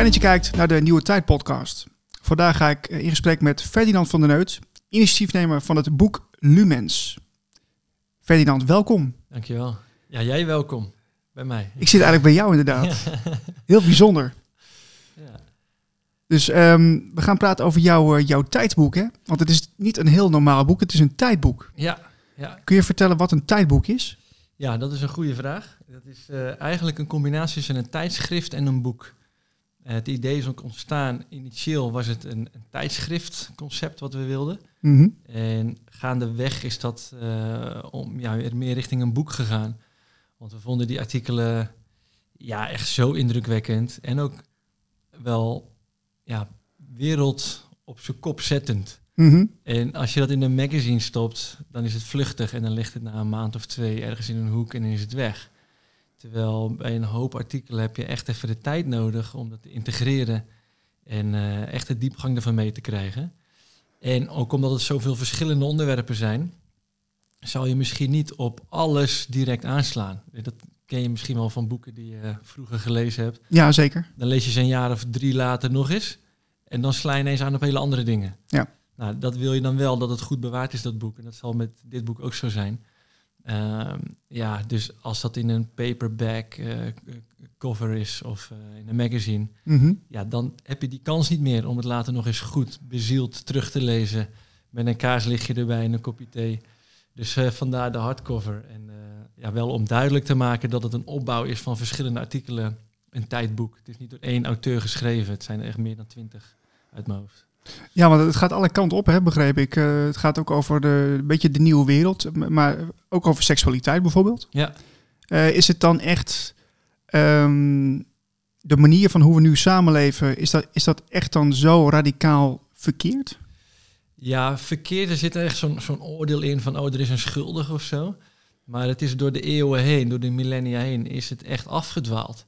Fijn dat je kijkt naar de Nieuwe Tijd podcast. Vandaag ga ik in gesprek met Ferdinand van der Neut, initiatiefnemer van het boek Lumens. Ferdinand, welkom. Dankjewel. Ja, jij welkom bij mij. Ik zit eigenlijk bij jou inderdaad. Heel bijzonder. Ja. Dus ehm, we gaan praten over jouw, eh, jouw tijdboek, hè? Want het is niet een heel normaal boek, het is een tijdboek. Ja, ja. Kun je vertellen wat een tijdboek is? ja, dat is een goede vraag. Dat is eh, eigenlijk een combinatie tussen een tijdschrift en een boek. Eh, het idee is ook ontstaan, initieel was het een, een tijdschriftconcept wat we wilden. Mhm. En gaandeweg is dat eh, om, ja, meer richting een boek gegaan. Want we vonden die artikelen ja, echt zo indrukwekkend. En ook wel ja, wereld op zijn kop zettend. Mhm. En als je dat in een magazine stopt, dan is het vluchtig en dan ligt het na een maand of twee ergens in een hoek en dan is het weg. Terwijl bij een hoop artikelen heb je echt even de tijd nodig om dat te integreren en eh, echt de diepgang ervan mee te krijgen. En ook omdat het zoveel verschillende onderwerpen zijn, zal je misschien niet op alles direct aanslaan. Dat ken je misschien wel van boeken die je vroeger gelezen hebt. Ja, zeker. Dan lees je ze een jaar of drie later nog eens. En dan sla je ineens aan op hele andere dingen. Ja. Nou, dat wil je dan wel, dat het goed bewaard is, dat boek. En dat zal met dit boek ook zo zijn. Ehm, ja, dus als dat in een paperback eh, cover is of eh, in een magazine, Mhm. ja, dan heb je die kans niet meer om het later nog eens goed bezield terug te lezen. Met een kaarslichtje erbij en een kopje thee. Dus eh, vandaar de hardcover. En ja, wel om duidelijk te maken dat het een opbouw is van verschillende artikelen. Een tijdboek. Het is niet door één auteur geschreven. Het zijn er echt meer dan twintig uit mijn hoofd. Ja, want het gaat alle kanten op, hè, begreep ik. Eh, het gaat ook over de, een beetje de nieuwe wereld, maar ook over seksualiteit bijvoorbeeld. Ja. Eh, is het dan echt ehm, de manier van hoe we nu samenleven, is dat, is dat echt dan zo radicaal verkeerd? Ja, verkeerd. Er zit echt zo'n zo'n oordeel in van, oh, er is een schuldige of zo. Maar het is door de eeuwen heen, door de millennia heen, is het echt afgedwaald.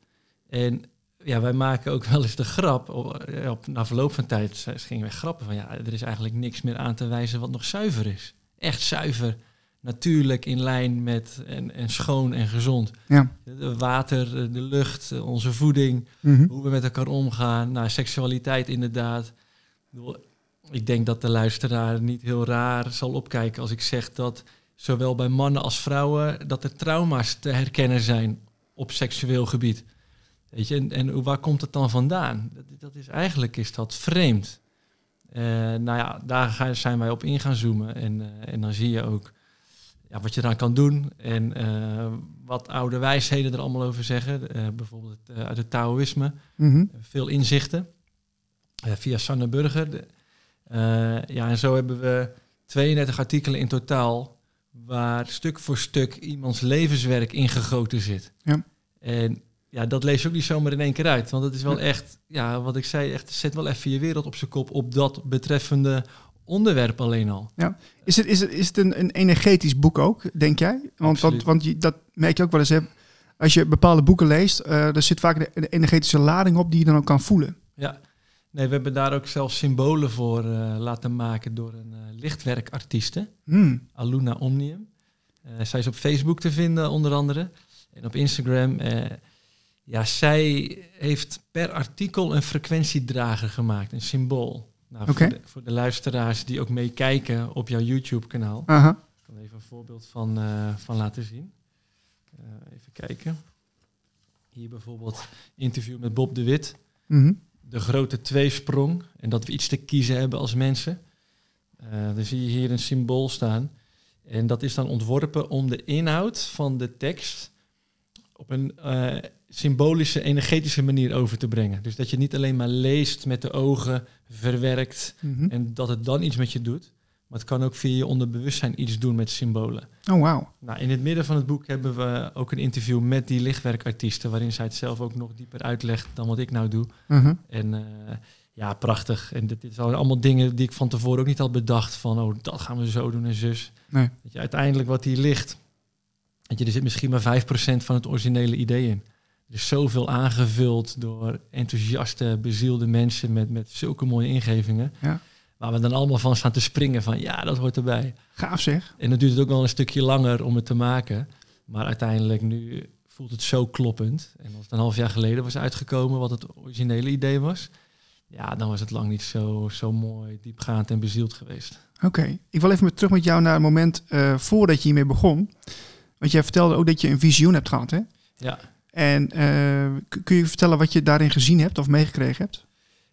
En ja, wij maken ook wel eens de grap, op, op, na verloop van tijd eh, gingen wij grappen van, ja, er is eigenlijk niks meer aan te wijzen wat nog zuiver is. Echt zuiver, natuurlijk in lijn met en, en schoon en gezond. Ja. Het water, de lucht, onze voeding, Mhm. hoe we met elkaar omgaan. Nou, seksualiteit inderdaad. Ik denk dat de luisteraar niet heel raar zal opkijken als ik zeg dat zowel bij mannen als vrouwen dat er trauma's te herkennen zijn op seksueel gebied. Weet je, en, en waar komt het dan vandaan? Dat, dat is eigenlijk is dat vreemd. Eh, nou ja, daar zijn wij op in gaan zoomen en, eh, en dan zie je ook ja, wat je eraan kan doen en eh, wat oude wijsheden er allemaal over zeggen. Bijvoorbeeld uit het Taoïsme Mhm. veel inzichten via Sanne Burger. De- ja, en zo hebben we 32 artikelen in totaal waar stuk voor stuk iemands levenswerk ingegoten zit. Ja. En ja, dat lees je ook niet zomaar in één keer uit. Want het is wel Ja. echt, ja, wat ik zei, echt zet wel even je wereld op zijn kop op dat betreffende onderwerp alleen al. Is het, is het, is het een, een energetisch boek ook, denk jij? Want, want, want je, dat merk je ook wel eens. Hè? Als je bepaalde boeken leest, eh er zit vaak de, de energetische lading op die je dan ook kan voelen. Ja, nee, we hebben daar ook zelfs symbolen voor eh, laten maken door een lichtwerkartieste. Hmm. Aluna Omnium. Zij is op Facebook te vinden, onder andere. En op Instagram. Ja, zij heeft per artikel een frequentiedrager gemaakt, een symbool. Nou, voor, de, voor de luisteraars die ook meekijken op jouw YouTube-kanaal. Aha. Ik kan even een voorbeeld van, eh, van laten zien. Eh, even kijken. Hier bijvoorbeeld interview met Bob de Wit Mhm. de grote tweesprong en dat we iets te kiezen hebben als mensen. Eh, dan zie je hier een symbool staan. En dat is dan ontworpen om de inhoud van de tekst op een symbolische, energetische manier over te brengen. Dus dat je niet alleen maar leest met de ogen, verwerkt Mhm. en dat het dan iets met je doet. Maar het kan ook via je onderbewustzijn iets doen met symbolen. Oh, wauw. Nou, in het midden van het boek hebben we ook een interview met die lichtwerkartiesten, waarin zij het zelf ook nog dieper uitlegt dan wat ik nou doe. Mhm. En eh, ja, prachtig. En dit, dit zijn allemaal dingen die ik van tevoren ook niet had bedacht. Van, oh, dat gaan we zo doen en zus. Nee. Weet je, uiteindelijk wat hier ligt. Weet je, er zit misschien maar 5% van het originele idee in. Is zoveel aangevuld door enthousiaste, bezielde mensen met, met zulke mooie ingevingen. Ja. Waar we dan allemaal van staan te springen van, ja, dat hoort erbij. Gaaf zeg. En dan duurt het ook wel een stukje langer om het te maken. Maar uiteindelijk nu voelt het zo kloppend. En als het een half jaar geleden was uitgekomen wat het originele idee was, ja, dan was het lang niet zo, zo mooi, diepgaand en bezield geweest. Oké, ik wil even terug met jou naar het moment uh, voordat je hiermee begon. Want jij vertelde ook dat je een visioen hebt gehad, hè? Ja. En uh, kun je vertellen wat je daarin gezien hebt of meegekregen hebt?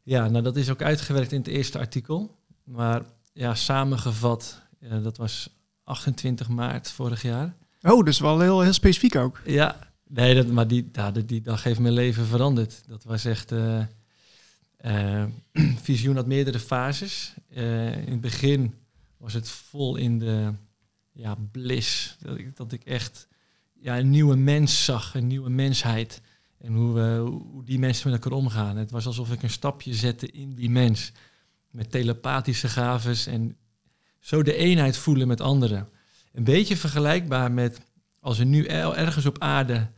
Ja, nou dat is ook uitgewerkt in het eerste artikel. Maar ja, samengevat, uh, dat was 28 maart vorig jaar. Oh, dus wel heel, heel specifiek ook. Ja, nee, dat, maar die, ja, die, dag heeft mijn leven veranderd. Dat was echt... Uh, visioen had meerdere fases. in het begin was het vol in de ja, bliss. Dat ik, dat ik echt ja, een nieuwe mens zag, een nieuwe mensheid. En hoe, we, hoe die mensen met elkaar omgaan. Het was alsof ik een stapje zette in die mens. Met telepathische gaves en zo de eenheid voelen met anderen. Een beetje vergelijkbaar met als er nu ergens op aarde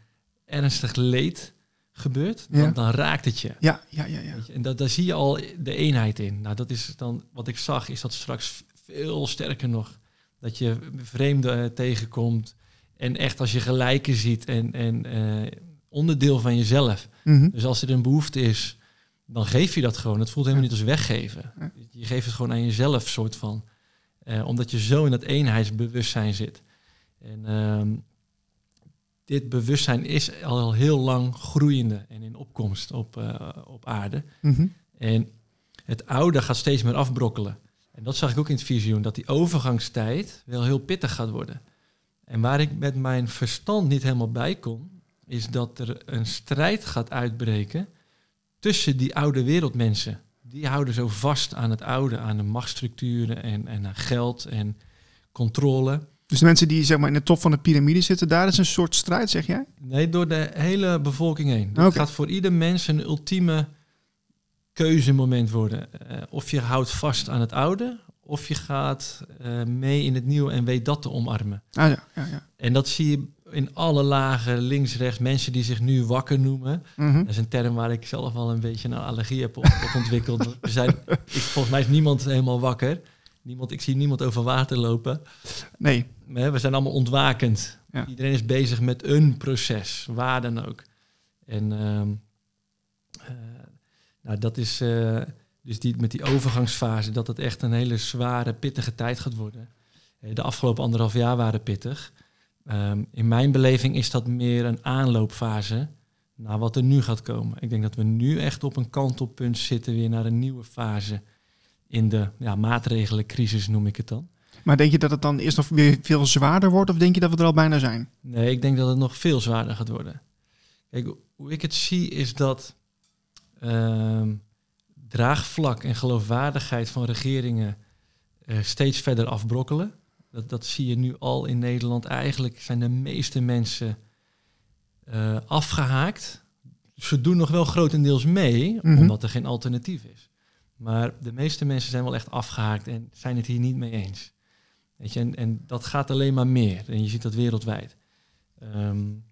ernstig leed gebeurt, dan, dan raakt het je. Ja, ja, ja. ja. En dat, daar zie je al de eenheid in. Nou, dat is dan wat ik zag, is dat straks veel sterker nog. Dat je vreemden tegenkomt. En echt als je gelijken ziet en, en uh, onderdeel van jezelf. Mhm. Dus als er een behoefte is, dan geef je dat gewoon. Het voelt helemaal niet als weggeven. Je geeft het gewoon aan jezelf, soort van. Uh, omdat je zo in dat eenheidsbewustzijn zit. En uh, dit bewustzijn is al heel lang groeiende en in opkomst op, uh, op aarde. Mhm. En het oude gaat steeds meer afbrokkelen. En dat zag ik ook in het visioen, dat die overgangstijd wel heel pittig gaat worden. En waar ik met mijn verstand niet helemaal bij kon, is dat er een strijd gaat uitbreken tussen die oude wereldmensen. Die houden zo vast aan het oude, aan de machtsstructuren en, en aan geld en controle. Dus de mensen die zeg maar, in de top van de piramide zitten, daar is een soort strijd, zeg jij? Nee, door de hele bevolking heen. Het gaat voor ieder mens een ultieme keuzemoment worden. Uh, of je houdt vast aan het oude, of je gaat uh, mee in het nieuwe en weet dat te omarmen. Ah ja, ja, ja. En dat zie je in alle lagen, links, rechts, mensen die zich nu wakker noemen. Mhm. Dat is een term waar ik zelf al een beetje een allergie heb op, op ontwikkeld. We zijn, ik, volgens mij is niemand helemaal wakker. Niemand, ik zie niemand over water lopen. Nee. We zijn allemaal ontwakend. Ja. Iedereen is bezig met een proces, waar dan ook. En uh, uh, nou, dat is uh, dus die, met die overgangsfase, dat het echt een hele zware, pittige tijd gaat worden. Eh, De afgelopen anderhalf jaar waren pittig. Um, in mijn beleving is dat meer een aanloopfase naar wat er nu gaat komen. Ik denk dat we nu echt op een kantelpunt zitten weer naar een nieuwe fase in de ja, maatregelencrisis, noem ik het dan. Maar denk je dat het dan eerst nog weer veel zwaarder wordt of denk je dat we er al bijna zijn? Nee, ik denk dat het nog veel zwaarder gaat worden. Kijk, hoe ik het zie is dat uh, draagvlak en geloofwaardigheid van regeringen uh, steeds verder afbrokkelen. Dat, dat zie je nu al in Nederland. Eigenlijk zijn de meeste mensen uh, afgehaakt. Ze doen nog wel grotendeels mee, Mhm. omdat er geen alternatief is. Maar de meeste mensen zijn wel echt afgehaakt en zijn het hier niet mee eens. Weet je, en, en dat gaat alleen maar meer. En je ziet dat wereldwijd. Um,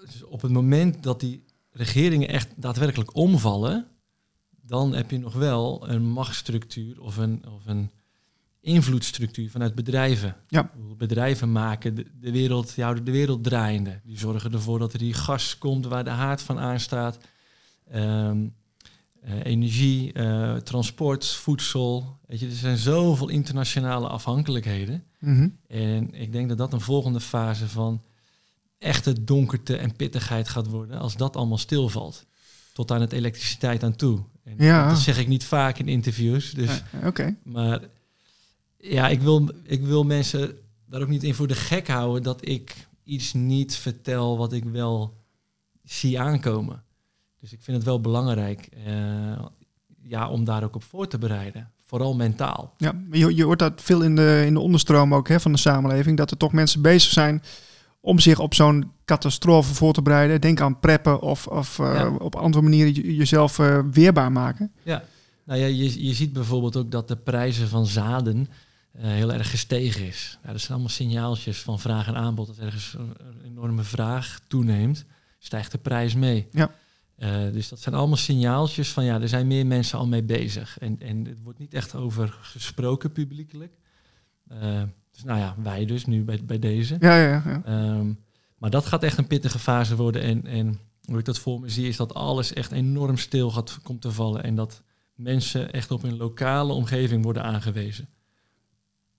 dus op het moment dat die regeringen echt daadwerkelijk omvallen, dan heb je nog wel een machtsstructuur of een, of een invloedstructuur vanuit bedrijven. Ja. Bedrijven maken de, de wereld, houden de wereld draaiende. Die zorgen ervoor dat er die gas komt waar de haard van aanstaat. Um, uh, energie, uh, transport, voedsel. Weet je, er zijn zoveel internationale afhankelijkheden. Mm-hmm. En ik denk dat dat een volgende fase van echte donkerte en pittigheid gaat worden als dat allemaal stilvalt. Tot aan het elektriciteit aan toe. En Ja. Dat zeg ik niet vaak in interviews. Dus, Ja, Eh, Oké. Maar ja, ik wil, ik wil mensen daar ook niet in voor de gek houden dat ik iets niet vertel wat ik wel zie aankomen. Dus ik vind het wel belangrijk uh, ja, om daar ook op voor te bereiden. Vooral mentaal. Ja, je, je hoort dat veel in de, in de onderstroom ook hè, van de samenleving. Dat er toch mensen bezig zijn om zich op zo'n catastrofe voor te bereiden. Denk aan preppen of, of uh, Ja. op andere manieren je- jezelf uh, weerbaar maken. Ja, nou ja, je, je ziet bijvoorbeeld ook dat de prijzen van zaden uh, heel erg gestegen is. Ja, dat zijn allemaal signaaltjes van vraag en aanbod. Als ergens een, enorme vraag toeneemt, stijgt de prijs mee. Ja. Dus dat zijn allemaal signaaltjes van ja, er zijn meer mensen al mee bezig. En, en het wordt niet echt over gesproken publiekelijk. Dus nou ja, wij dus nu bij, bij deze. Ja, ja, ja. Um, Maar dat gaat echt een pittige fase worden. En, en hoe ik dat voor me zie, is dat alles echt enorm stil gaat, komt te vallen. En dat mensen echt op hun lokale omgeving worden aangewezen.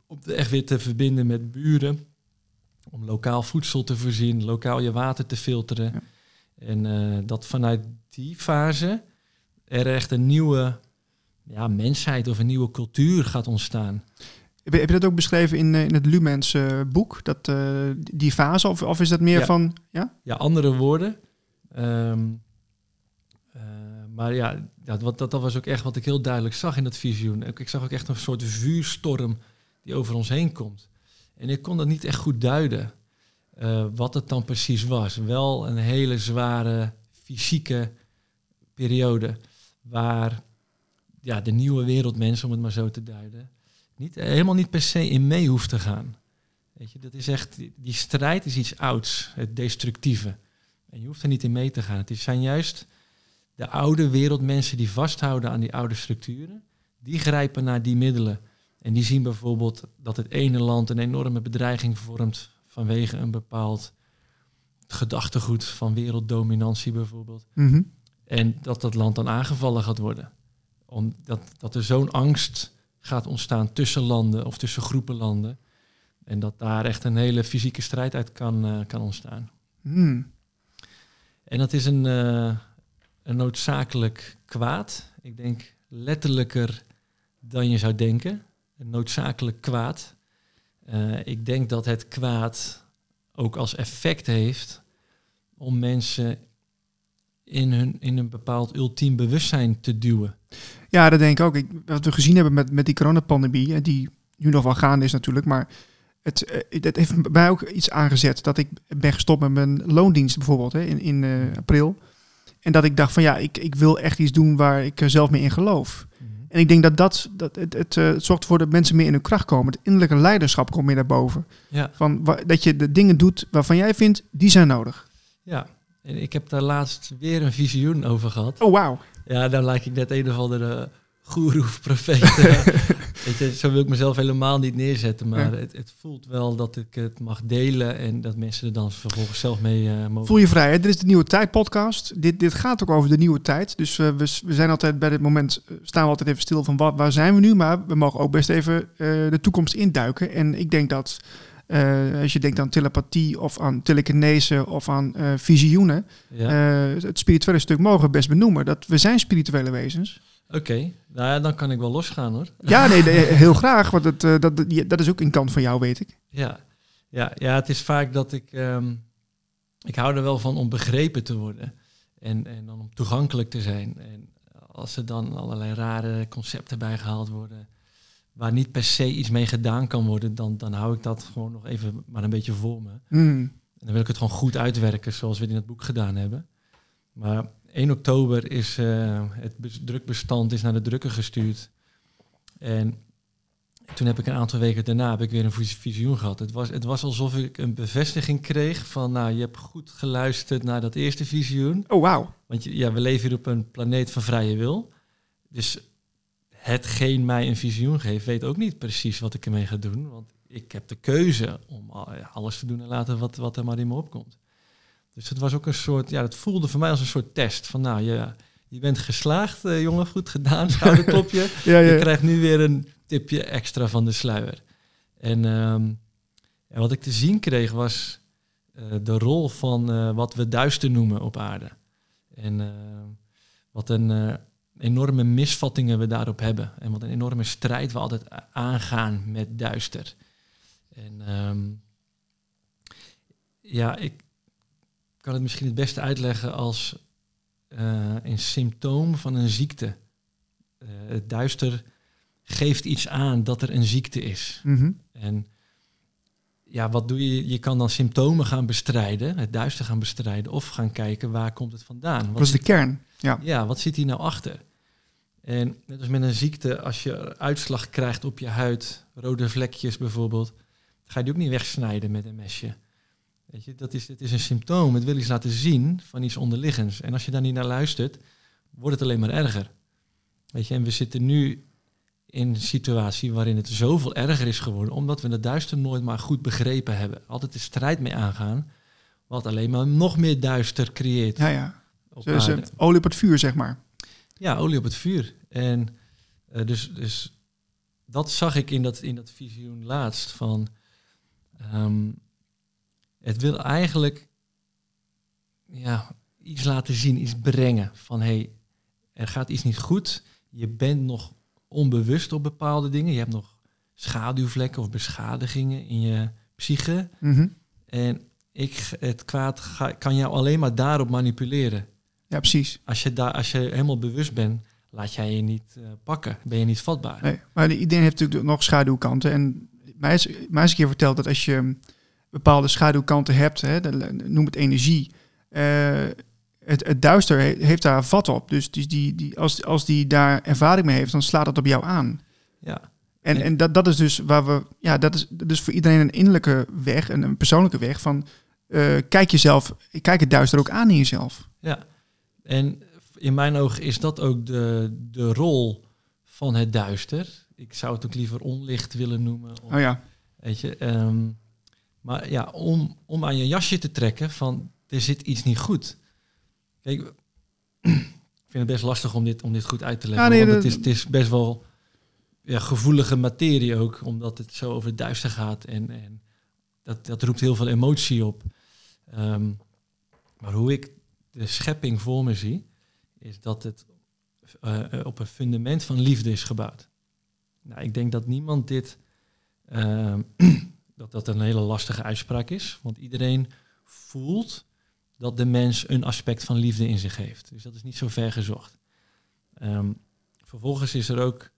Om echt weer te verbinden met buren. Om lokaal voedsel te voorzien, lokaal je water te filteren. Ja. En eh, dat vanuit die fase er echt een nieuwe ja, mensheid of een nieuwe cultuur gaat ontstaan. Heb je, dat ook beschreven in, eh, in het Lumens eh, boek? Dat, eh, die fase? Of, of is dat meer Ja. van... Ja? Ja, andere woorden. Ehm, eh, maar ja, wat, dat, dat was ook echt wat ik heel duidelijk zag in dat visioen. Ik, ik zag ook echt een soort vuurstorm die over ons heen komt. En ik kon dat niet echt goed duiden, wat het dan precies was. Wel een hele zware fysieke periode waar ja, de nieuwe wereldmens, om het maar zo te duiden, niet, helemaal niet per se in mee hoeft te gaan. Weet je, dat is echt, die, strijd is iets ouds, het destructieve. En je hoeft er niet in mee te gaan. Het zijn juist de oude wereldmensen die vasthouden aan die oude structuren, die grijpen naar die middelen. En die zien bijvoorbeeld dat het ene land een enorme bedreiging vormt vanwege een bepaald gedachtegoed van werelddominantie bijvoorbeeld. Mhm. En dat dat land dan aangevallen gaat worden. Omdat dat er zo'n angst gaat ontstaan tussen landen of tussen groepen landen. En dat daar echt een hele fysieke strijd uit kan, eh, kan ontstaan. Hmm. En dat is een, eh, een noodzakelijk kwaad. Ik denk letterlijker dan je zou denken. Een noodzakelijk kwaad. Eh, ik denk dat het kwaad ook als effect heeft om mensen in, hun, in een bepaald ultiem bewustzijn te duwen. Ja, dat denk ik ook. Ik, wat we gezien hebben met, met die coronapandemie, eh, die nu nog wel gaande is natuurlijk, maar het, eh, het heeft bij mij ook iets aangezet. Dat ik ben gestopt met mijn loondienst bijvoorbeeld hè, in, in eh, april. En dat ik dacht van ja, ik, ik wil echt iets doen waar ik er zelf meer in geloof. En ik denk dat dat, dat het, het, eh, het zorgt ervoor dat mensen meer in hun kracht komen. Het innerlijke leiderschap komt meer naar boven. Ja, Van, dat je de dingen doet waarvan jij vindt, die zijn nodig. ja. En ik heb daar laatst weer een visioen over gehad. Oh, wauw. Ja, dan lijk ik net een of andere goeroe of profeet. Weet je, zo wil ik mezelf helemaal niet neerzetten. Maar Ja. het, het voelt wel dat ik het mag delen en dat mensen er dan vervolgens zelf mee eh, mogen. Voel je vrij. Hè? Dit is de Nieuwe Tijd podcast. Dit, dit gaat ook over de nieuwe tijd. Dus eh, we, we zijn altijd bij dit moment, eh, staan we altijd even stil van wat, waar zijn we nu? Maar we mogen ook best even de toekomst induiken. En ik denk dat eh, als je denkt aan telepathie of aan telekinese of aan eh, visioenen, Ja. eh, het spirituele stuk mogen we best benoemen. Dat we zijn spirituele wezens. Oké, nou ja, dan kan ik wel losgaan hoor. Ja, nee, nee, heel graag. Want het, dat, dat, dat is ook een kant van jou, weet ik. Ja, ja, ja het is vaak dat ik... ehm, ik hou er wel van om begrepen te worden. En, en dan om toegankelijk te zijn. En als er dan allerlei rare concepten bij gehaald worden... waar niet per se iets mee gedaan kan worden... dan, dan hou ik dat gewoon nog even maar een beetje voor me. Hmm. En dan wil ik het gewoon goed uitwerken zoals we het in het boek gedaan hebben. Maar 1 oktober is eh, het bes- drukbestand is naar de drukker gestuurd. En toen heb ik een aantal weken daarna heb ik weer een vis- visioen gehad. Het was, het was alsof ik een bevestiging kreeg van, nou, je hebt goed geluisterd naar dat eerste visioen. Oh, wauw. Want je, ja, we leven hier op een planeet van vrije wil. Dus hetgeen mij een visioen geeft, weet ook niet precies wat ik ermee ga doen. Want ik heb de keuze om ja, alles te doen en laten wat, wat er maar in me opkomt. Dus het was ook een soort, ja, het voelde voor mij als een soort test. Van nou, ja, je bent geslaagd, eh, jongen, goed gedaan, schouderklopje. Ja, Je krijgt nu weer een tipje extra van de sluier. En ehm, ja, wat ik te zien kreeg was eh, de rol van eh, wat we duister noemen op aarde. En eh, wat een eh, enorme misvattingen we daarop hebben. En wat een enorme strijd we altijd aangaan met duister. En ehm, ja, ik kan het misschien het beste uitleggen als eh, een symptoom van een ziekte. Eh, het duister geeft iets aan dat er een ziekte is. Mhm. En ja, wat doe je? Je kan dan symptomen gaan bestrijden, het duister gaan bestrijden, of gaan kijken waar komt het vandaan. Wat Dat is de kern. Ja. ja, wat zit hier nou achter? En net als met een ziekte, als je uitslag krijgt op je huid, rode vlekjes bijvoorbeeld, ga je die ook niet wegsnijden met een mesje. Weet je, dat is, het is een symptoom. Het wil iets laten zien van iets onderliggends. En als je daar niet naar luistert, wordt het alleen maar erger. Weet je, en we zitten nu in een situatie waarin het zoveel erger is geworden, omdat we het duister nooit maar goed begrepen hebben. Altijd de strijd mee aangaan Wat alleen maar nog meer duister creëert. Ja, ja. op Dus, olie op het vuur, zeg maar. Ja, olie op het vuur. En eh, dus, dus dat zag ik in dat, in dat visioen laatst. Van, ehm, het wil eigenlijk ja, iets laten zien, iets brengen. Van hé, hey, er gaat iets niet goed. Je bent nog onbewust op bepaalde dingen. Je hebt nog schaduwvlekken of beschadigingen in je psyche. Mhm. En ik, het kwaad ga- kan jou alleen maar daarop manipuleren. Ja, precies. Als je, daar, als je helemaal bewust bent, laat jij je niet eh, pakken. Ben je niet vatbaar. Nee, maar de- iedereen heeft natuurlijk nog schaduwkanten. En mij is, mij is een keer verteld dat als je bepaalde schaduwkanten hebt, hè, noem het energie, eh, het, het duister he- heeft daar vat op. Dus die, die, die, als, als die daar ervaring mee heeft, dan slaat dat op jou aan. Ja, En, En- en dat, dat is dus waar we, ja, dat is dus voor iedereen een innerlijke weg, een, een persoonlijke weg van eh, kijk jezelf, kijk het duister ook aan in jezelf. ja. En in mijn ogen is dat ook de, de rol van het duister. Ik zou het ook liever onlicht willen noemen. Of, Oh ja, Weet je, ehm, maar ja, om, om aan je jasje te trekken van er zit iets niet goed. Kijk, ik vind het best lastig om dit, om dit goed uit te leggen. Ja, nee, want het is, het is best wel ja, gevoelige materie ook, omdat het zo over het duister gaat. En, en dat, dat roept heel veel emotie op. Ehm, maar hoe ik de schepping voor me zie, is dat het eh, op een fundament van liefde is gebouwd. Nou, ik denk dat niemand dit Ehm, dat dat een hele lastige uitspraak is. Want iedereen voelt dat de mens een aspect van liefde in zich heeft. Dus dat is niet zo ver gezocht. Ehm, vervolgens is er ook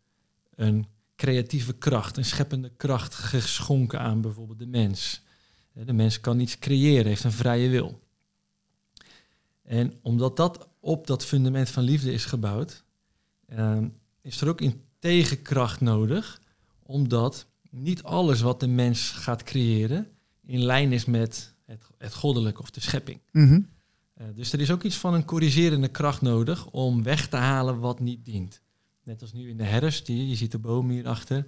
een creatieve kracht, een scheppende kracht geschonken aan bijvoorbeeld de mens. Eh, De mens kan iets creëren, heeft een vrije wil. En omdat dat op dat fundament van liefde is gebouwd, ehm, is er ook een tegenkracht nodig, omdat niet alles wat de mens gaat creëren in lijn is met het, het goddelijke of de schepping. Mhm. Eh, dus er is ook iets van een corrigerende kracht nodig om weg te halen wat niet dient. Net als nu in de herfst, die, je ziet de boom hierachter.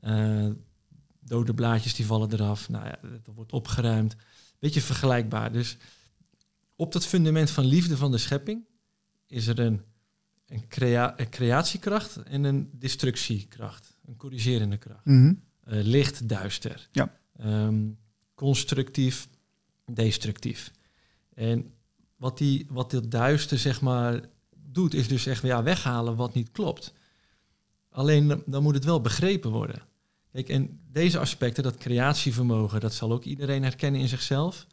eh dode blaadjes die vallen eraf. Nou ja, dat wordt opgeruimd. Beetje vergelijkbaar. Dus op dat fundament van liefde van de schepping is er een, een, crea- een creatiekracht en een destructiekracht. Een corrigerende kracht. Mhm. Eh, licht, duister. Ja. Ehm, constructief, destructief. En wat, die, wat dit duister zeg maar doet, is dus echt ja, weghalen wat niet klopt. Alleen dan moet het wel begrepen worden. Kijk, en deze aspecten, dat creatievermogen, dat zal ook iedereen herkennen in zichzelf.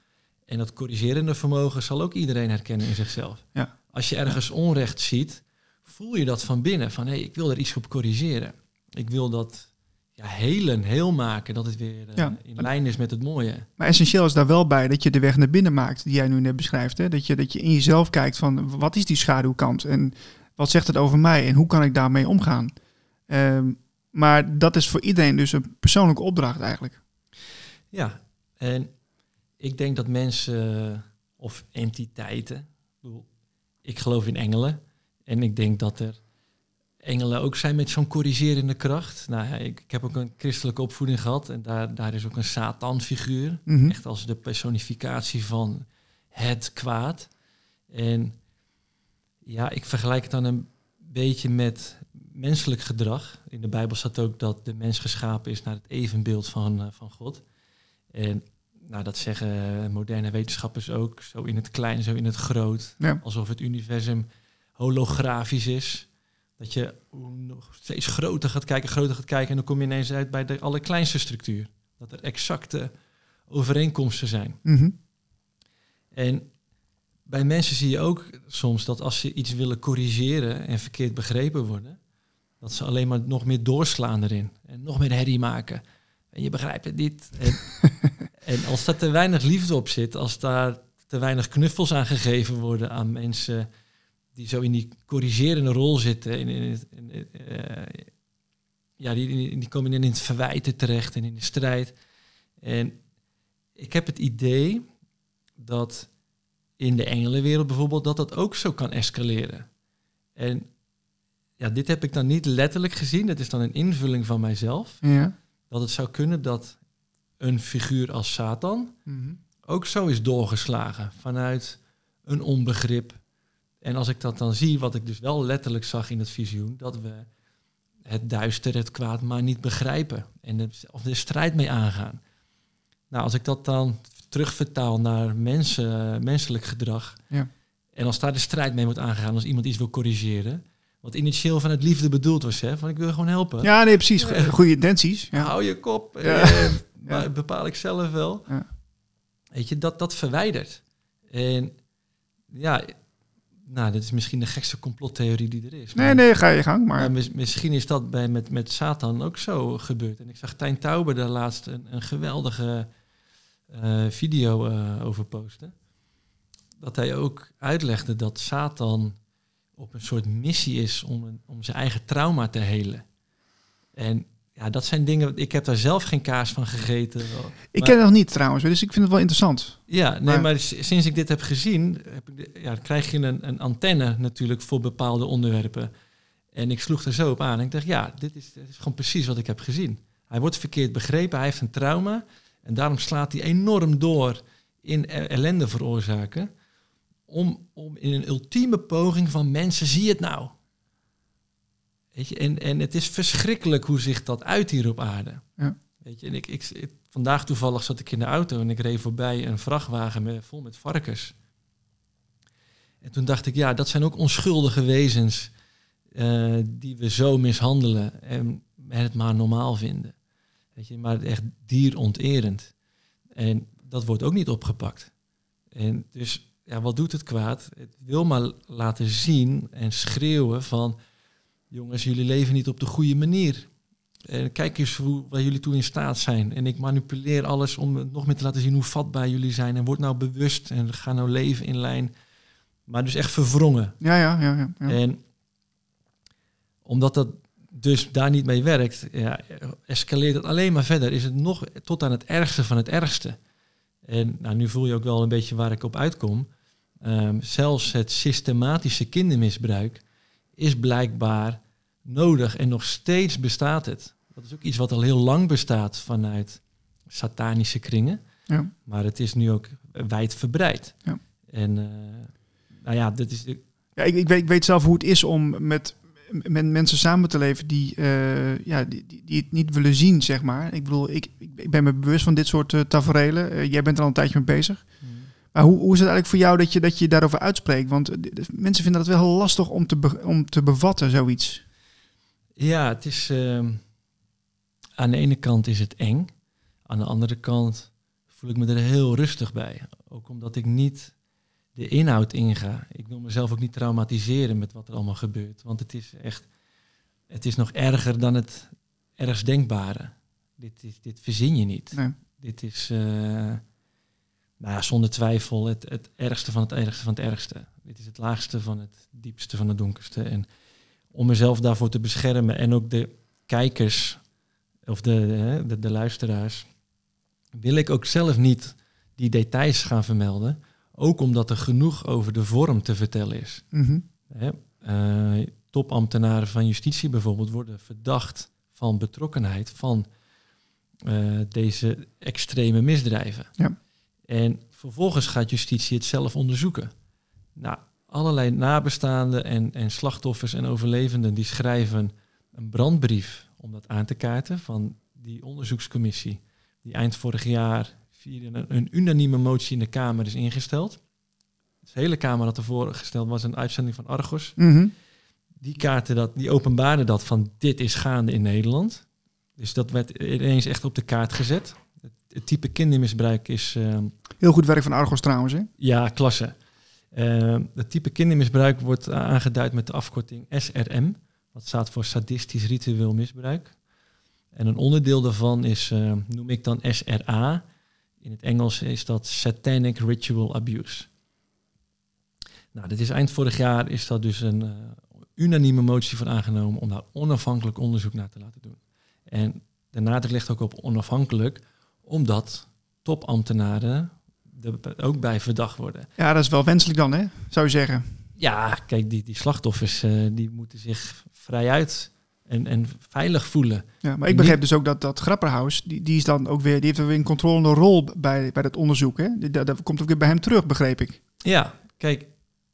En dat corrigerende vermogen zal ook iedereen herkennen in zichzelf. Ja. Als je ergens onrecht ziet, voel je dat van binnen. Van hé, hey, ik wil er iets op corrigeren. Ik wil dat ja, helen, heel maken, dat het weer eh, Ja. in lijn is met het mooie. Maar essentieel is daar wel bij dat je de weg naar binnen maakt, die jij nu net beschrijft. Hè? Dat, je, dat je in jezelf kijkt van wat is die schaduwkant en wat zegt het over mij en hoe kan ik daarmee omgaan. Ehm, maar dat is voor iedereen dus een persoonlijke opdracht eigenlijk. Ja, en ik denk dat mensen of entiteiten, ik, bedoel, ik geloof in engelen en ik denk dat er engelen ook zijn met zo'n corrigerende kracht. Nou, ja, ik, ik heb ook een christelijke opvoeding gehad en daar, daar is ook een Satan-figuur, Mhm. echt als de personificatie van het kwaad. En ja, ik vergelijk het dan een beetje met menselijk gedrag. In de Bijbel staat ook dat de mens geschapen is naar het evenbeeld van, eh, van God. En nou, dat zeggen moderne wetenschappers ook, zo in het klein, zo in het groot. Ja. Alsof het universum holografisch is. Dat je nog steeds groter gaat kijken, groter gaat kijken... en dan kom je ineens uit bij de allerkleinste structuur. Dat er exacte overeenkomsten zijn. Mhm. En bij mensen zie je ook soms dat als ze iets willen corrigeren en verkeerd begrepen worden, dat ze alleen maar nog meer doorslaan erin en nog meer herrie maken. En je begrijpt het niet. En, en als daar te weinig liefde op zit, als daar te weinig knuffels aan gegeven worden aan mensen die zo in die corrigerende rol zitten, in, in, eh, ja, die, die, die komen in het verwijten terecht en in de strijd. En ik heb het idee dat in de engelenwereld bijvoorbeeld, dat dat ook zo kan escaleren. En ja, dit heb ik dan niet letterlijk gezien, dat is dan een invulling van mijzelf. Ja. Dat het zou kunnen dat een figuur als Satan Mhm. ook zo is doorgeslagen vanuit een onbegrip. En als ik dat dan zie, wat ik dus wel letterlijk zag in het visioen, dat we het duister, het kwaad maar niet begrijpen en de, of de strijd mee aangaan. Nou, als ik dat dan terugvertaal naar mensen, menselijk gedrag, Ja. en als daar de strijd mee wordt aangegaan, als iemand iets wil corrigeren, wat initieel van het liefde bedoeld was, hè, van ik wil gewoon helpen. Ja, nee, precies. Goede intenties. Ja. Hou je kop. Ja. eh, maar bepaal ik zelf wel. Ja. Weet je, dat, dat verwijdert. En ja, nou, dit is misschien de gekste complottheorie die er is. Nee, Maar- nee, ga je gang. Maar maar mis- misschien is dat bij, met, met Satan ook zo gebeurd. En ik zag Tijn Tauber daar laatst een, een geweldige eh, video eh, over posten. Dat hij ook uitlegde dat Satan op een soort missie is om, een, om zijn eigen trauma te helen. En ja, dat zijn dingen, ik heb daar zelf geen kaas van gegeten. ik ken het nog niet trouwens, dus ik vind het wel interessant. ja, nee, Maar- sinds ik dit heb gezien, heb ik ja, krijg je een, een antenne natuurlijk voor bepaalde onderwerpen. En ik sloeg er zo op aan en ik dacht, ja, dit is, dit is gewoon precies wat ik heb gezien. Hij wordt verkeerd begrepen, hij heeft een trauma en daarom slaat hij enorm door in e- ellende veroorzaken. Om, om in een ultieme poging van mensen, zie het nou. Weet je, en, en het is verschrikkelijk hoe zich dat uit hier op aarde. Ja. Weet je, en ik, ik, ik- vandaag toevallig zat ik in de auto en ik reed voorbij een vrachtwagen met, vol met varkens. En toen dacht ik, ja, dat zijn ook onschuldige wezens eh, die we zo mishandelen en het maar normaal vinden. Weet je, maar echt dieronterend. En dat wordt ook niet opgepakt. En dus, ja, wat doet het kwaad? Het wil maar laten zien en schreeuwen van... jongens, jullie leven niet op de goede manier. En kijk eens hoe, waar jullie toe in staat zijn. En ik manipuleer alles om nog meer te laten zien hoe vatbaar jullie zijn. En word nou bewust en ga nou leven in lijn. Maar dus echt verwrongen. Ja, ja, ja. ja, ja. En omdat dat dus daar niet mee werkt, ja, escaleert het alleen maar verder. Is het nog tot aan het ergste van het ergste. En nou, nu voel je ook wel een beetje waar ik op uitkom. Ehm, zelfs het systematische kindermisbruik is blijkbaar nodig en nog steeds bestaat het. Dat is ook iets wat al heel lang bestaat vanuit satanische kringen. Ja. Maar het is nu ook wijdverbreid. Ja. En eh, nou ja, dat is Ja, ik, ik, weet, ik weet zelf hoe het is om met, met mensen samen te leven die, eh, ja, die, die, het niet willen zien, zeg maar. Ik bedoel, ik, ik, ben me bewust van dit soort uh, tafereelen. Uh, jij bent er al een tijdje mee bezig. Mm. Maar hoe, hoe is het eigenlijk voor jou dat je, dat je daarover uitspreekt? Want mensen vinden het wel heel lastig om te, be, om te bevatten, zoiets. Ja, het is... Uh, aan de ene kant is het eng. Aan de andere kant voel ik me er heel rustig bij. Ook omdat ik niet de inhoud inga. Ik wil mezelf ook niet traumatiseren met wat er allemaal gebeurt. Want het is echt... Het is nog erger dan het ergst denkbare. Dit, is, dit verzin je niet. Nee. Dit is... Uh, nou ja, zonder twijfel het, het ergste van het ergste van het ergste. Dit is het laagste van het diepste van het donkerste. En om mezelf daarvoor te beschermen en ook de kijkers of de, de, de luisteraars, wil ik ook zelf niet die details gaan vermelden. Ook omdat er genoeg over de vorm te vertellen is. Mm -hmm. Hè? Uh, topambtenaren van justitie bijvoorbeeld worden verdacht van betrokkenheid van uh, deze extreme misdrijven. Ja. En vervolgens gaat justitie het zelf onderzoeken. Nou, allerlei nabestaanden en, en slachtoffers en overlevenden die schrijven een brandbrief om dat aan te kaarten van die onderzoekscommissie die eind vorig jaar via een, een unanieme motie in de Kamer is ingesteld. De hele Kamer had ervoor gesteld was een uitzending van Argos. Mm -hmm. Die kaarten dat, die openbaarden dat van dit is gaande in Nederland. Dus dat werd ineens echt op de kaart gezet. Het, het type kindermisbruik is. Uh, Heel goed werk van Argos trouwens, hè? Ja, klasse. Uh, het type kindermisbruik wordt aangeduid met de afkorting SRM. Dat staat voor sadistisch ritueel misbruik. En een onderdeel daarvan is, uh, noem ik dan SRA. In het Engels is dat Satanic Ritual Abuse. Nou, dit is eind vorig jaar is dat dus een uh, unanieme motie van aangenomen om daar onafhankelijk onderzoek naar te laten doen. En de nadruk ligt ook op onafhankelijk, omdat topambtenaren er ook bij verdacht worden. Ja, dat is wel wenselijk dan, hè? Zou je zeggen. Ja, kijk, die, die slachtoffers uh, die moeten zich vrijuit en, en veilig voelen. Ja, maar ik begreep dus ook dat dat Grapperhaus, die, die is dan ook weer, die heeft er weer een controlende rol bij, bij dat onderzoek. Hè? Dat, dat komt ook weer bij hem terug, begreep ik. Ja, kijk,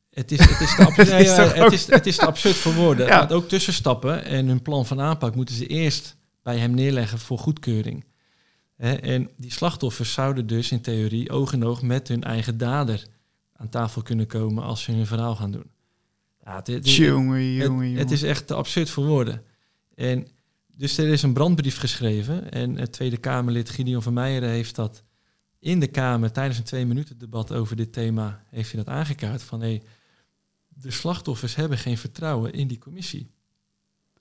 het is, het is, te, absurd, nee, het is, het is te absurd voor woorden. Ja. Ook tussenstappen en hun plan van aanpak moeten ze eerst bij hem neerleggen voor goedkeuring. En die slachtoffers zouden dus in theorie oog in oog met hun eigen dader aan tafel kunnen komen als ze hun verhaal gaan doen. Ja, het, het, is echt te absurd voor woorden. En dus er is een brandbrief geschreven en het Tweede Kamerlid Gideon van Meijeren heeft dat in de Kamer tijdens een twee minuten debat over dit thema heeft hij dat aangekaart van hey, de slachtoffers hebben geen vertrouwen in die commissie.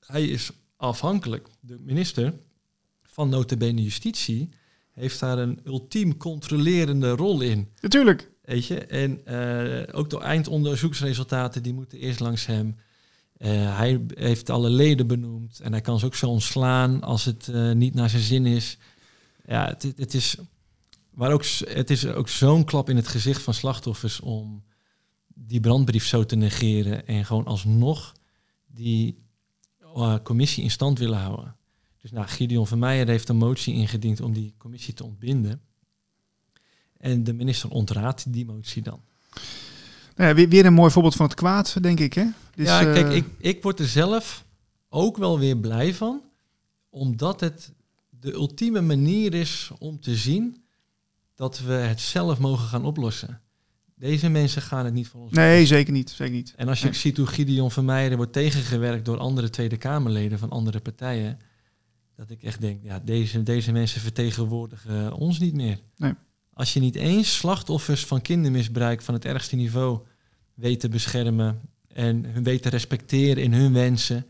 Hij is afhankelijk, de minister van notabene justitie heeft daar een ultiem controlerende rol in. Natuurlijk. Weet je, en uh, ook de eindonderzoeksresultaten die moeten eerst langs hem. Uh, hij heeft alle leden benoemd en hij kan ze ook zo ontslaan als het uh, niet naar zijn zin is. Ja, het, het, is, maar ook, het is ook zo'n klap in het gezicht van slachtoffers om die brandbrief zo te negeren en gewoon alsnog die commissie in stand willen houden. Dus nou, Gideon van Meijer heeft een motie ingediend om die commissie te ontbinden. En de minister ontraadt die motie dan. Nou ja, weer, weer, een mooi voorbeeld van het kwaad, denk ik. Hè? Dus, ja, kijk, uh... ik, ik word er zelf ook wel weer blij van, omdat het de ultieme manier is om te zien dat we het zelf mogen gaan oplossen. Deze mensen gaan het niet van ons. Nee, zeker niet, zeker niet. En als je ziet hoe Gideon van Meijer wordt tegengewerkt door andere Tweede Kamerleden van andere partijen, dat ik echt denk, ja, deze, deze mensen vertegenwoordigen ons niet meer. Nee. Als je niet eens slachtoffers van kindermisbruik van het ergste niveau weet te beschermen en hun weet te respecteren in hun wensen,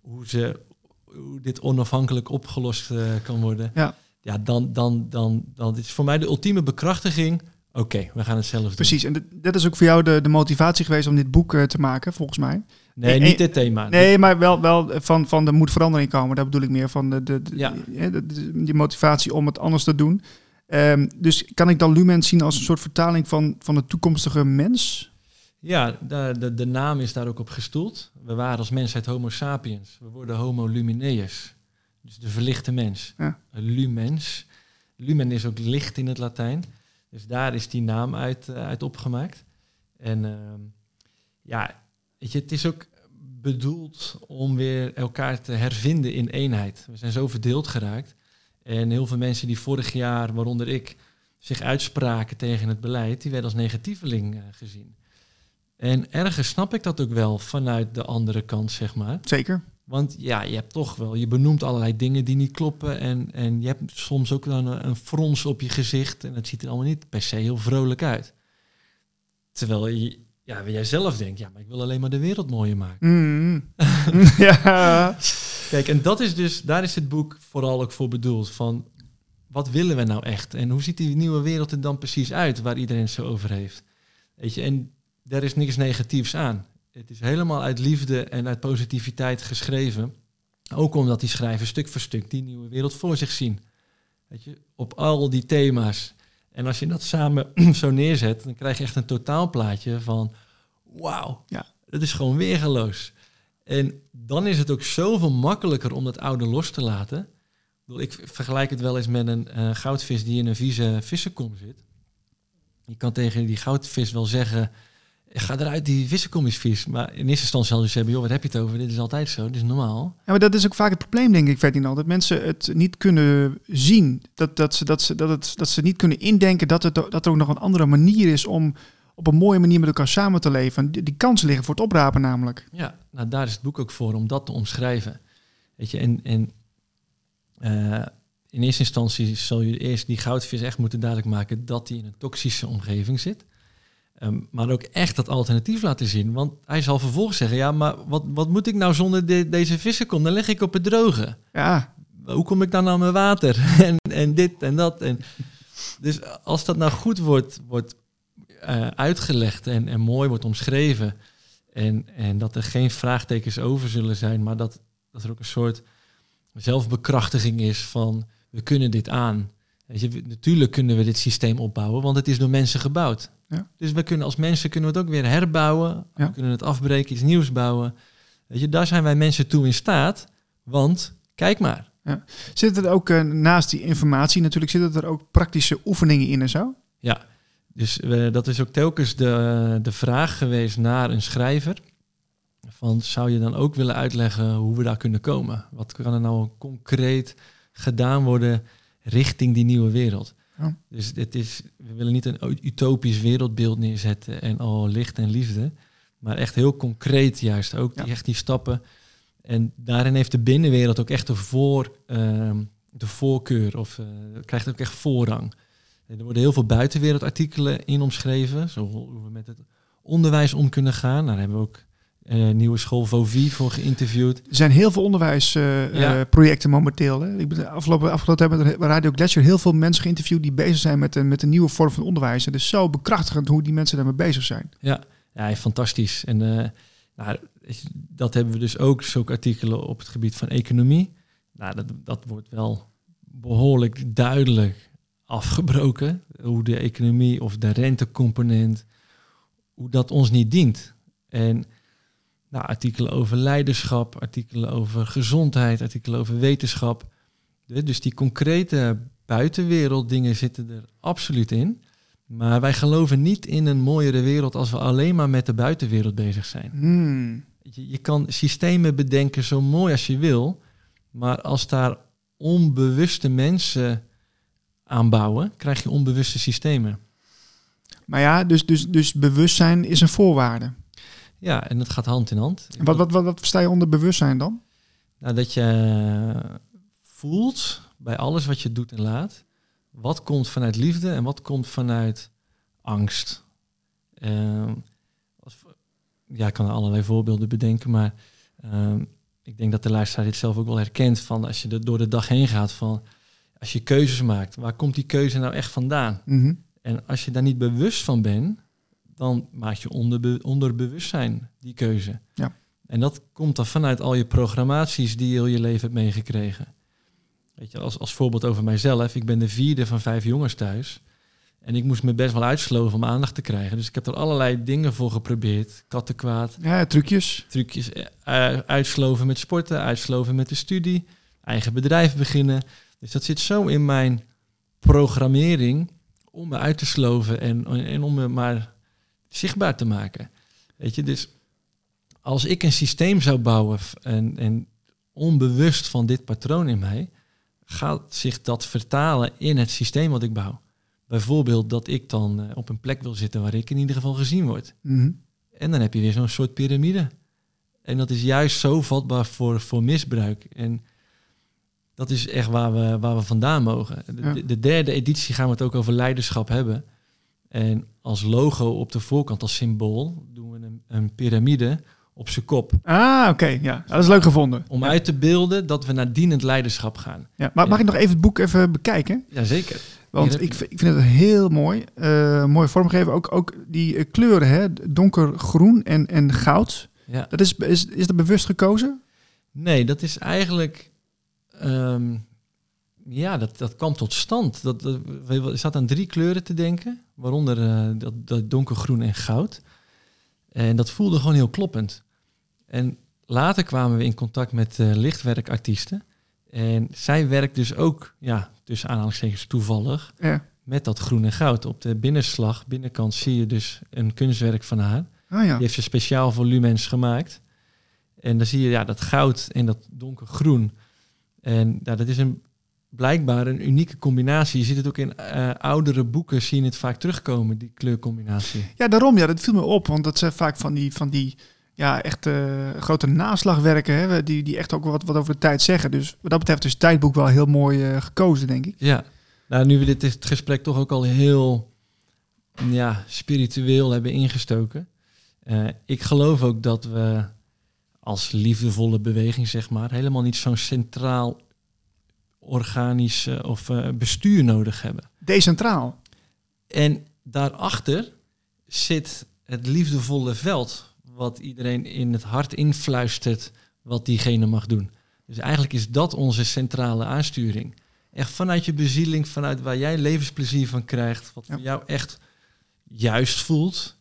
hoe, ze, hoe dit onafhankelijk opgelost uh, kan worden, ja. Ja, dan, dan, dan, dan is voor mij de ultieme bekrachtiging. Oké, we gaan het zelf doen. Precies, en dat is ook voor jou de, de motivatie geweest om dit boek uh, te maken, volgens mij. Nee, niet dit thema. Nee, maar wel, wel van, van er moet verandering komen. Daar bedoel ik meer van de, de, de, ja. de, die motivatie om het anders te doen. Um, dus kan ik dan Lumen zien als een soort vertaling van, van de toekomstige mens? Ja, de, de, de naam is daar ook op gestoeld. We waren als mensheid homo sapiens. We worden homo lumineus. Dus de verlichte mens. Ja. Lumens. Lumen is ook licht in het Latijn. Dus daar is die naam uit, uh, uit opgemaakt. En uh, ja, Weet je, het is ook bedoeld om weer elkaar te hervinden in eenheid. We zijn zo verdeeld geraakt. En heel veel mensen die vorig jaar, waaronder ik, zich uitspraken tegen het beleid, die werden als negatieveling uh, gezien. En ergens snap ik dat ook wel vanuit de andere kant, zeg maar. Zeker. Want ja, je hebt toch wel, je benoemt allerlei dingen die niet kloppen. En, en je hebt soms ook dan een, een frons op je gezicht. En dat ziet er allemaal niet per se heel vrolijk uit. Terwijl je, ja, jij zelf denkt, ja, maar ik wil alleen maar de wereld mooier maken. Mm. ja. Kijk, en dat is dus, daar is het boek vooral ook voor bedoeld. Van wat willen we nou echt? En hoe ziet die nieuwe wereld er dan precies uit waar iedereen het zo over heeft? Weet je, en daar is niks negatiefs aan. Het is helemaal uit liefde en uit positiviteit geschreven. Ook omdat die schrijvers stuk voor stuk die nieuwe wereld voor zich zien. Weet je, op al die thema's. En als je dat samen zo neerzet, dan krijg je echt een totaalplaatje van wauw, ja. dat is gewoon weergeloos. En dan is het ook zoveel makkelijker om dat oude los te laten. Ik vergelijk het wel eens met een uh, goudvis die in een vieze vissenkom zit. Je kan tegen die goudvis wel zeggen, ga eruit, die vissenkom is vies. Maar in eerste instantie zal je zeggen, joh, wat heb je het over? Dit is altijd zo, dit is normaal. Ja, maar dat is ook vaak het probleem, denk ik, Ferdinand. Dat mensen het niet kunnen zien. Dat, dat, ze, dat, ze, dat, het, dat ze niet kunnen indenken dat, het, dat er ook nog een andere manier is om op een mooie manier met elkaar samen te leven. Die, die kansen liggen voor het oprapen namelijk. Ja, nou daar is het boek ook voor, om dat te omschrijven. Weet je, en, en uh, in eerste instantie zal je eerst die goudvis echt moeten duidelijk maken dat hij in een toxische omgeving zit. Um, maar ook echt dat alternatief laten zien. Want hij zal vervolgens zeggen, ja, maar wat, wat moet ik nou zonder de, deze vissen kom? Dan leg ik op het droge. Ja. Hoe kom ik dan aan mijn water? en, en dit en dat. En, dus als dat nou goed wordt, wordt uh, uitgelegd en, en mooi wordt omschreven. En, en dat er geen vraagtekens over zullen zijn, maar dat, dat er ook een soort zelfbekrachtiging is van we kunnen dit aan. Weet je, natuurlijk kunnen we dit systeem opbouwen, want het is door mensen gebouwd. Ja. Dus we kunnen als mensen kunnen we het ook weer herbouwen. Ja. We kunnen het afbreken, iets nieuws bouwen. Weet je, daar zijn wij mensen toe in staat. Want kijk maar. Zitten er ook eh, naast die informatie natuurlijk, zitten er ook praktische oefeningen in en zo? Ja, dus eh, dat is ook telkens de, de vraag geweest naar een schrijver. Van zou je dan ook willen uitleggen hoe we daar kunnen komen? Wat kan er nou concreet gedaan worden richting die nieuwe wereld? Ja. Dus dit is, we willen niet een utopisch wereldbeeld neerzetten en al licht en liefde. Maar echt heel concreet juist ook die, Ja. echt die stappen. En daarin heeft de binnenwereld ook echt de, voor, ehm, de voorkeur of eh, krijgt ook echt voorrang. En er worden heel veel buitenwereldartikelen in omschreven, zo hoe we met het onderwijs om kunnen gaan. Daar hebben we ook eh nieuwe school Vovi voor geïnterviewd. Er zijn heel veel onderwijsprojecten Ja. projecten momenteel. Hè? Ik ben afgelopen, afgelopen tijd met Radio Gletscher heel veel mensen geïnterviewd die bezig zijn met een, met een nieuwe vorm van onderwijs. En het is zo bekrachtigend hoe die mensen daarmee bezig zijn. Ja, ja fantastisch. En eh, nou, dat hebben we dus ook, zulke artikelen op het gebied van economie. Nou, dat, dat wordt wel behoorlijk duidelijk afgebroken. Hoe de economie of de rentecomponent, hoe dat ons niet dient. En nou, artikelen over leiderschap, artikelen over gezondheid, artikelen over wetenschap. Dus die concrete buitenwereld dingen zitten er absoluut in. Maar wij geloven niet in een mooiere wereld als we alleen maar met de buitenwereld bezig zijn. Hmm. Je, je kan systemen bedenken zo mooi als je wil, maar als daar onbewuste mensen aan bouwen, krijg je onbewuste systemen. Maar ja, dus, dus, dus bewustzijn is een voorwaarde. Ja, en dat gaat hand in hand. En Wat, wat, wat, wat versta je onder bewustzijn dan? Nou, dat je voelt bij alles wat je doet en laat, wat komt vanuit liefde en wat komt vanuit angst. Ehm, als- ja, ik kan er allerlei voorbeelden bedenken, maar ehm, ik denk dat de luisteraar dit zelf ook wel herkent van als je er door de dag heen gaat van als je keuzes maakt, waar komt die keuze nou echt vandaan? Mhm. En als je daar niet bewust van bent, dan maak je onderbe onderbewustzijn die keuze. Ja. En dat komt dan vanuit al je programmaties die je heel je leven hebt meegekregen. Weet je, als, als voorbeeld over mijzelf. Ik ben de vierde van vijf jongens thuis. En ik moest me best wel uitsloven om aandacht te krijgen. Dus ik heb er allerlei dingen voor geprobeerd. Kattenkwaad, Ja, trucjes. trucjes. eh, eh, uitsloven met sporten, uitsloven met de studie. Eigen bedrijf beginnen. Dus dat zit zo in mijn programmering om me uit te sloven en, en om me maar zichtbaar te maken. Weet je, dus als ik een systeem zou bouwen en, en onbewust van dit patroon in mij, gaat zich dat vertalen in het systeem wat ik bouw. Bijvoorbeeld dat ik dan eh, op een plek wil zitten waar ik in ieder geval gezien word. Mhm. En dan heb je weer zo'n soort piramide. En dat is juist zo vatbaar voor, voor misbruik. En dat is echt waar we, waar we vandaan mogen. De, Ja. de- de derde editie gaan we het ook over leiderschap hebben. En als logo op de voorkant, als symbool, doen we een, een piramide op zijn kop. Ah, oké. Ja, dat is leuk gevonden. Om ja. uit te beelden dat we naar dienend leiderschap gaan. Ja. Maar mag ik nog even het boek even bekijken? Jazeker. Want ik, ik vind het heel mooi. eh, mooi vormgeven. Ook, ook die eh, kleuren, hè? donkergroen en, en goud. Ja. Dat is, is, is dat bewust gekozen? Nee, dat is eigenlijk. ehm, ja, dat, dat kwam tot stand. Dat, dat, we- er zat aan drie kleuren te denken, waaronder eh, dat, dat donkergroen en goud. En dat voelde gewoon heel kloppend. En later kwamen we in contact met eh, lichtwerkartiesten. En zij werkt dus ook, ja, tussen aanhalingstekens toevallig, Ja. met dat groen en goud. Op de binnenslag, binnenkant, zie je dus een kunstwerk van haar. Ah ja. Die heeft ze speciaal voor Lumens gemaakt. En dan zie je ja, dat goud en dat donkergroen. En ja, dat is een, blijkbaar een unieke combinatie. Je ziet het ook in eh, oudere boeken, zie je het vaak terugkomen, die kleurcombinatie. Ja, daarom. Ja, dat viel me op. Want dat zijn vaak van die, van die ja, echt eh, grote naslagwerken. Hè, die, die echt ook wat, wat over de tijd zeggen. Dus wat dat betreft is het tijdboek wel heel mooi eh, gekozen, denk ik. Ja, nou, nu we dit, gesprek toch ook al heel ja, spiritueel hebben ingestoken. ik geloof ook dat we als liefdevolle beweging, zeg maar, helemaal niet zo'n centraal organisch of eh, bestuur nodig hebben. Decentraal. En daarachter zit het liefdevolle veld, wat iedereen in het hart influistert wat diegene mag doen. Dus eigenlijk is dat onze centrale aansturing. Echt vanuit je bezieling, vanuit waar jij levensplezier van krijgt, wat Ja. voor jou echt juist voelt,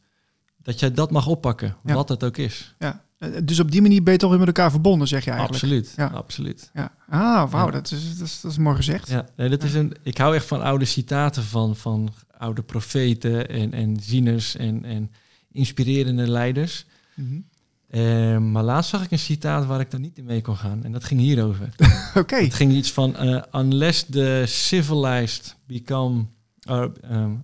dat jij dat mag oppakken, Ja. wat het ook is. Ja. Eh, Dus op die manier ben je toch weer met elkaar verbonden, zeg je eigenlijk. Absoluut, Ja. absoluut. Ja. Ah, wauw, Ja. dat, is, dat, is, dat is mooi gezegd. Ja, nee, dat is een, ik hou echt van oude citaten van, van oude profeten en, en zieners en, en inspirerende leiders. Mhm. Eh, maar laatst zag ik een citaat waar ik dan niet in mee kon gaan. En dat ging hierover. Oké. Het ging iets van... eh, unless the civilized become... uh, um,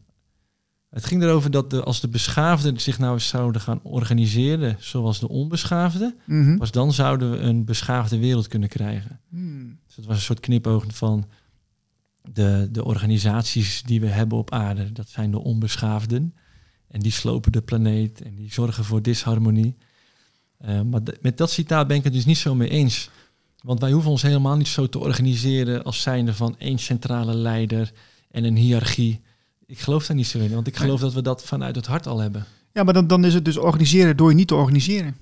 het ging erover dat de, als de beschaafden zich nou eens zouden gaan organiseren... zoals de onbeschaafden... Mhm. pas dan zouden we een beschaafde wereld kunnen krijgen. Hmm. Dus het was een soort knipoog van de, de organisaties die we hebben op aarde. Dat zijn de onbeschaafden. En die slopen de planeet en die zorgen voor disharmonie. Eh, maar met dat citaat ben ik het dus niet zo mee eens. Want wij hoeven ons helemaal niet zo te organiseren als zijnde van één centrale leider en een hiërarchie. Ik geloof daar niet zo in, want ik geloof dat we dat vanuit het hart al hebben. Ja, maar dan, dan is het dus organiseren door je niet te organiseren.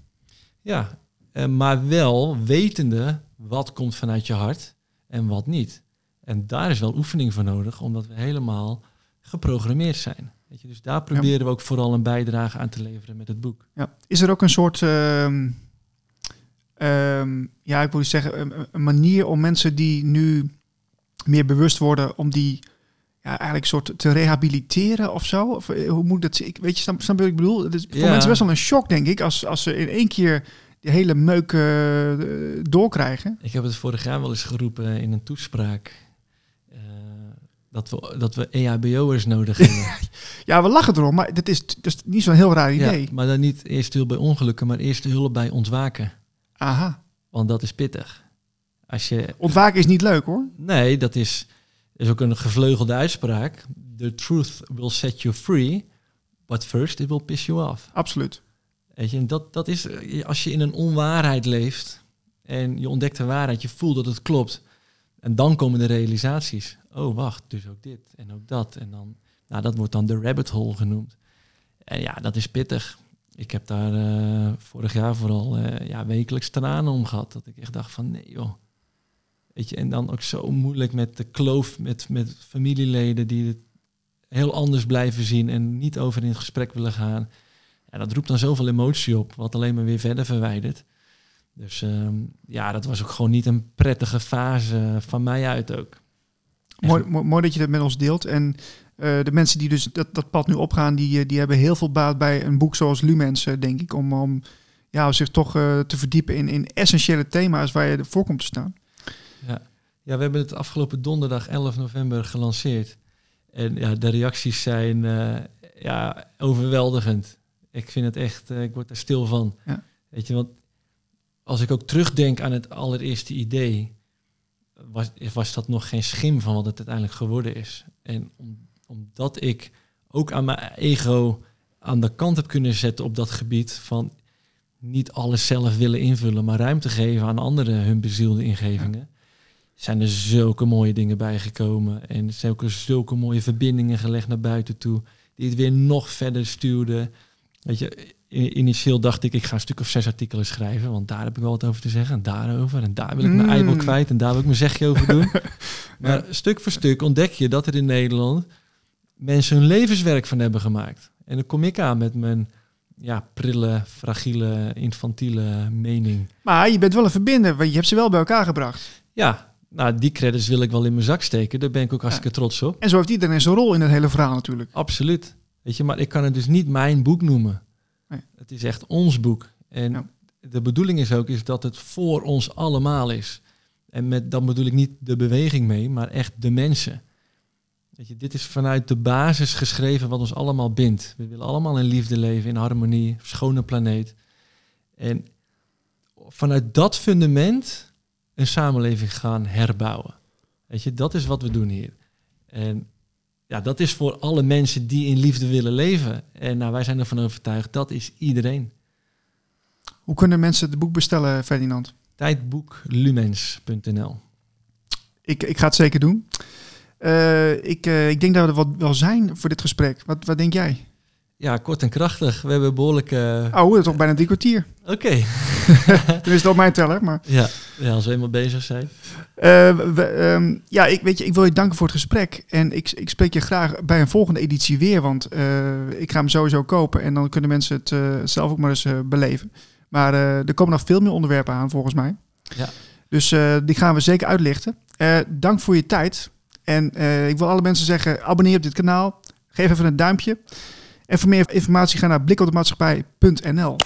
Ja, eh, maar wel wetende wat komt vanuit je hart en wat niet. En daar is wel oefening voor nodig, omdat we helemaal geprogrammeerd zijn. Weet je, dus daar proberen we ook vooral een bijdrage aan te leveren met het boek. Ja. Is er ook een soort, ehm, ehm, ja, ik wil zeggen, een, een manier om mensen die nu meer bewust worden, om die ja, eigenlijk soort te rehabiliteren of zo? Of eh, hoe moet dat? Ik weet je, snap, snap je wat ik bedoel? Het is voor Ja. mensen best wel een shock, denk ik, als, als ze in één keer die hele meuk eh, doorkrijgen. Ik heb het vorig jaar wel eens geroepen in een toespraak. eh, dat, we, dat we EHBO'ers nodig hebben. Ja, we lachen erom, maar dat is, dat is niet zo'n heel raar idee. ja, maar dan niet eerste hulp bij ongelukken, maar eerste hulp bij ontwaken. Aha. Want dat is pittig. Als je Ontwaken is niet leuk hoor. Nee, dat is, is ook een gevleugelde uitspraak. The truth will set you free, but first it will piss you off. Absoluut. Weet je, en dat, dat is als je in een onwaarheid leeft en je ontdekt de waarheid, je voelt dat het klopt. En dan komen de realisaties. Oh, wacht, dus ook dit en ook dat. En dan, nou, dat wordt dan de rabbit hole genoemd. En ja, dat is pittig. Ik heb daar eh, vorig jaar vooral eh, ja, wekelijks tranen om gehad. Dat ik echt dacht van nee joh. Weet je, en dan ook zo moeilijk met de kloof met, met familieleden die het heel anders blijven zien en niet over in het gesprek willen gaan. Ja, dat roept dan zoveel emotie op, wat alleen maar weer verder verwijdert. Dus ehm, ja, dat was ook gewoon niet een prettige fase van mij uit ook. Mooi, mooi, dat je dat met ons deelt. En eh, de mensen die dus dat, dat pad nu opgaan, die, eh, die hebben heel veel baat bij een boek zoals Lumens, eh, denk ik. Om, om ja, zich toch te verdiepen in, in essentiële thema's waar je voor komt te staan. Ja, we hebben het afgelopen donderdag 11 november gelanceerd. En ja, de reacties zijn eh, ja, overweldigend. Ik vind het echt, eh, ik word er stil van. Ja. Weet je, want als ik ook terugdenk aan het allereerste idee, was, was dat nog geen schim van wat het uiteindelijk geworden is. En om, omdat ik ook aan mijn ego aan de kant heb kunnen zetten op dat gebied van niet alles zelf willen invullen, maar ruimte geven aan anderen hun bezielde ingevingen zijn er zulke mooie dingen bijgekomen. En zijn ook zulke mooie verbindingen gelegd naar buiten toe. Die het weer nog verder stuurden. Weet je, initieel dacht ik, ik ga een stuk of zes artikelen schrijven. Want daar heb ik wel wat over te zeggen. En daarover. En daar wil ik mijn Mm. eibel kwijt. En daar wil ik mijn zegje over doen. Maar stuk voor stuk ontdek je dat er in Nederland mensen hun levenswerk van hebben gemaakt. En dan kom ik aan met mijn ja, prille, fragiele, infantiele mening. Maar je bent wel een verbinder, want je hebt ze wel bij elkaar gebracht. Ja, nou, die credits wil ik wel in mijn zak steken. Daar ben ik ook hartstikke trots op. En zo heeft iedereen zijn rol in het hele verhaal natuurlijk. Absoluut. Weet je, maar ik kan het dus niet mijn boek noemen. Nee. Het is echt ons boek. En Ja. de bedoeling is ook is dat het voor ons allemaal is. En met dan bedoel ik niet de beweging mee, maar echt de mensen. Weet je, dit is vanuit de basis geschreven wat ons allemaal bindt. We willen allemaal in liefde leven, in harmonie, schone planeet. En vanuit dat fundament een samenleving gaan herbouwen. Weet je, dat is wat we doen hier. En ja, dat is voor alle mensen die in liefde willen leven. En nou, wij zijn ervan overtuigd, dat is iedereen. Hoe kunnen mensen het boek bestellen, Ferdinand? Tijdboeklumens.nl Ik, ik ga het zeker doen. Eh, ik, eh, ik denk dat we er wat wel zijn voor dit gesprek. Wat, wat denk jij? Ja, kort en krachtig. We hebben behoorlijk... eh, Oh, dat is toch bijna drie kwartier. Oké. Tenminste, op mijn teller. Maar, ja. ja, als we eenmaal bezig zijn. Eh, we, ehm, ja, ik, weet je, ik wil je danken voor het gesprek. En ik, ik spreek je graag bij een volgende editie weer. Want eh, ik ga hem sowieso kopen. En dan kunnen mensen het zelf ook maar eens beleven. Maar er komen nog veel meer onderwerpen aan volgens mij. Ja. Dus die gaan we zeker uitlichten. dank voor je tijd. En ik wil alle mensen zeggen, abonneer op dit kanaal. Geef even een duimpje. En voor meer informatie ga naar blikopdemaatschappij.nl.